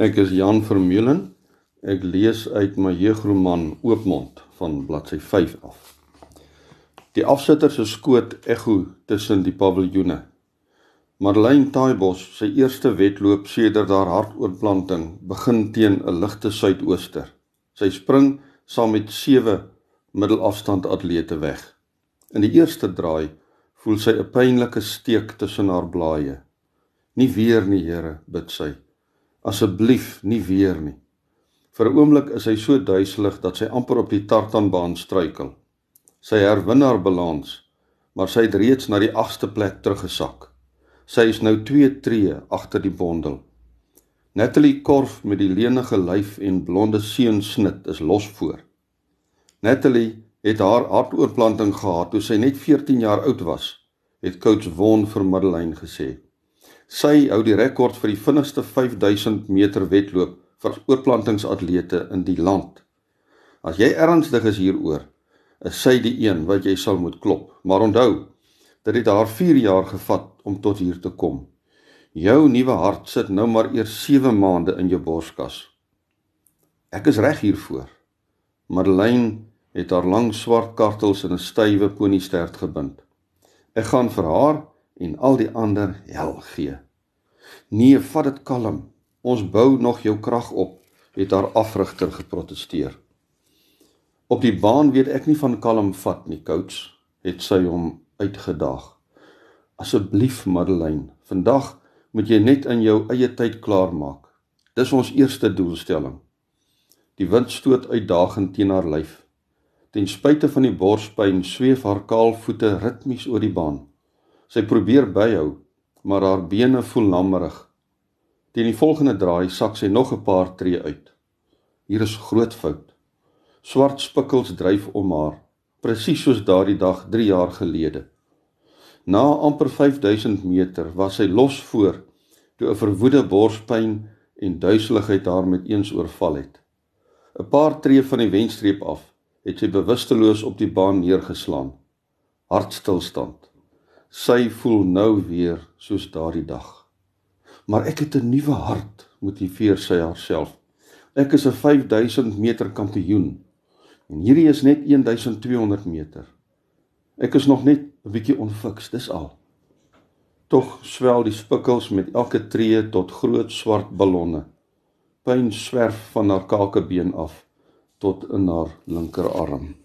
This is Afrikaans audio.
Ek is Jan Vermeulen. Ek lees uit my jeugroman Oopmond van bladsy 5 af. Die afsitter se skoot ekho tussen die paviljoene. Marlene Taaibos, sy eerste wedloop sedert haar hartoortplanting, begin teen 'n ligte suidooster. Sy spring saam met sewe middelafstand atlete weg. In die eerste draai voel sy 'n pynlike steek tussen haar blaaie. Nie weer nie, Here, bid sy. Asseblief nie weer nie. Vir 'n oomblik is hy so duiselig dat sy amper op die tartanbaan struikel. Sy herwin haar balans, maar sy het reeds na die 8ste plek teruggesak. Sy is nou 2 tree agter die bondel. Natalie Korf met die lenige lyf en blonde seunsnit is los voor. Natalie het haar hartoortplanting gehad toe sy net 14 jaar oud was, het coach Won vir Madeleine gesê. Sy hou die rekord vir die vinnigste 5000 meter wedloop vir oorplantingsatlete in die land. As jy ernstig is hieroor, is sy die een wat jy sal moet klop. Maar onthou, dit het haar 4 jaar gevat om tot hier te kom. Jou nuwe hart sit nou maar eers 7 maande in jou borskas. Ek is reg hiervoor. Madeleine het haar lang swart kartels in 'n stywe poniestert gebind. Ek gaan vir haar en al die ander hel gee. Nee, vat dit kalm. Ons bou nog jou krag op, het haar afrigter geprotesteer. Op die baan weet ek nie van kalm vat nie, coach, het sy hom uitgedaag. Asseblief, Madeleine, vandag moet jy net in jou eie tyd klaarmaak. Dis ons eerste doelstelling. Die wind stoot uitdagend teen haar lyf. Ten spyte van die borspyn sweef haar kaal voete ritmies oor die baan. Sy probeer byhou, maar haar bene voel lammerig. Teen die volgende draai sak sy nog 'n paar tree uit. Hier is groot fout. Swart spikkels dryf om haar, presies soos daardie dag 3 jaar gelede. Na amper 5000 meter was sy los voor toe 'n verwoede borspyn en duiseligheid haar met eens oorval het. 'n Paar tree van die wenstreep af het sy bewusteloos op die baan neergeslaan. Hartstilstand. Sy voel nou weer soos daardie dag. Maar ek het 'n nuwe hart, motiveer sy haarself. Ek is 'n 5000 meter kampioen en hierdie is net 1200 meter. Ek is nog net 'n bietjie onfiks, dis al. Tog swel die spikkels met elke tree tot groot swart ballonne. Pyn swerf van haar kakebeen af tot in haar linkerarm.